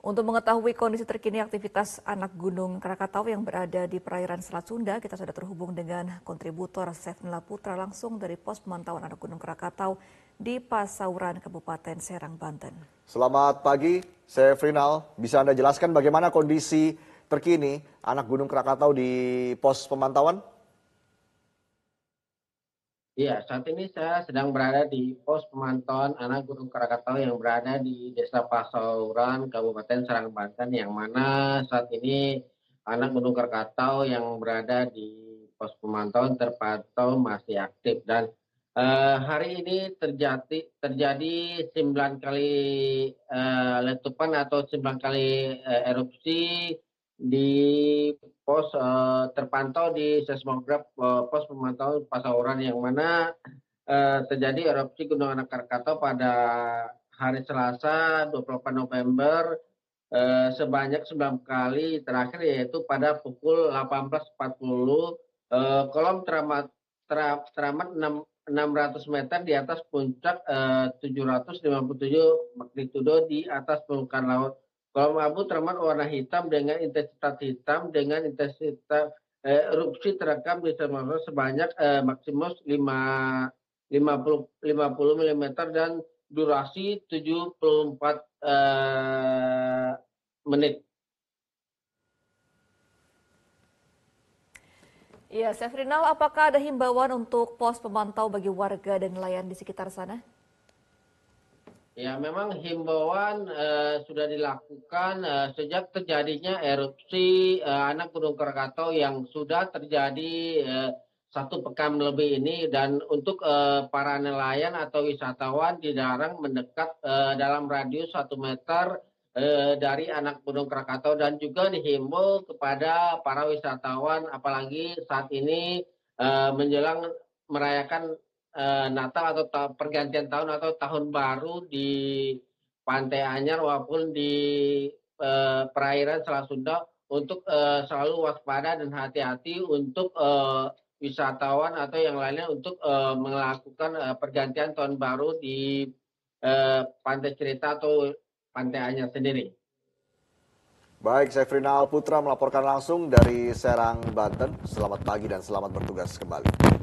Untuk mengetahui kondisi terkini aktivitas anak Gunung Krakatau yang berada di perairan Selat Sunda, kita sudah terhubung dengan kontributor Sefnila Putra langsung dari pos pemantauan anak Gunung Krakatau di Pasauran, Kabupaten Serang, Banten. Selamat pagi, Sefrinal. Bisa Anda jelaskan bagaimana kondisi terkini anak Gunung Krakatau di pos pemantauan? Iya, saat ini saya sedang berada di pos pemantauan anak Gunung Krakatau yang berada di Desa Pasauran, Kabupaten Serang, Banten, yang mana saat ini anak Gunung Krakatau yang berada di pos pemantauan terpantau masih aktif. Dan uh, hari ini terjadi terjadi 9 kali uh, letupan atau 9 kali uh, erupsi di pos uh, terpantau di seismograf uh, pos pemantauan Pasauran yang mana uh, terjadi erupsi Gunung Anak Krakatau pada hari Selasa 28 November sebanyak 9 kali terakhir yaitu pada pukul 18.40 uh, kolom teramat teramat 6 600 meter di atas puncak uh, 757 magnitudo di atas permukaan laut Kolom abu termat warna hitam dengan intensitas hitam dengan intensitas eh, erupsi terekam di Semarang sebanyak eh, maksimum 5, 50, 50 mm dan durasi 74 eh, menit. Ya, Sefrinal, apakah ada himbauan untuk pos pemantau bagi warga dan nelayan di sekitar sana? Ya, memang himbauan uh, sudah dilakukan uh, sejak terjadinya erupsi uh, anak Gunung Krakatau yang sudah terjadi uh, satu pekan lebih ini. Dan untuk uh, para nelayan atau wisatawan dilarang mendekat uh, dalam radius satu meter uh, dari anak Gunung Krakatau. Dan juga dihimbau kepada para wisatawan apalagi saat ini uh, menjelang merayakan Natal atau ta pergantian tahun atau tahun baru di Pantai Anyar maupun di uh, perairan Selat Sunda untuk uh, selalu waspada dan hati-hati untuk uh, wisatawan atau yang lainnya untuk uh, melakukan uh, pergantian tahun baru di uh, Pantai Cerita atau Pantai Anyar sendiri. Baik, Sefrinal Putra melaporkan langsung dari Serang, Banten. Selamat pagi dan selamat bertugas kembali.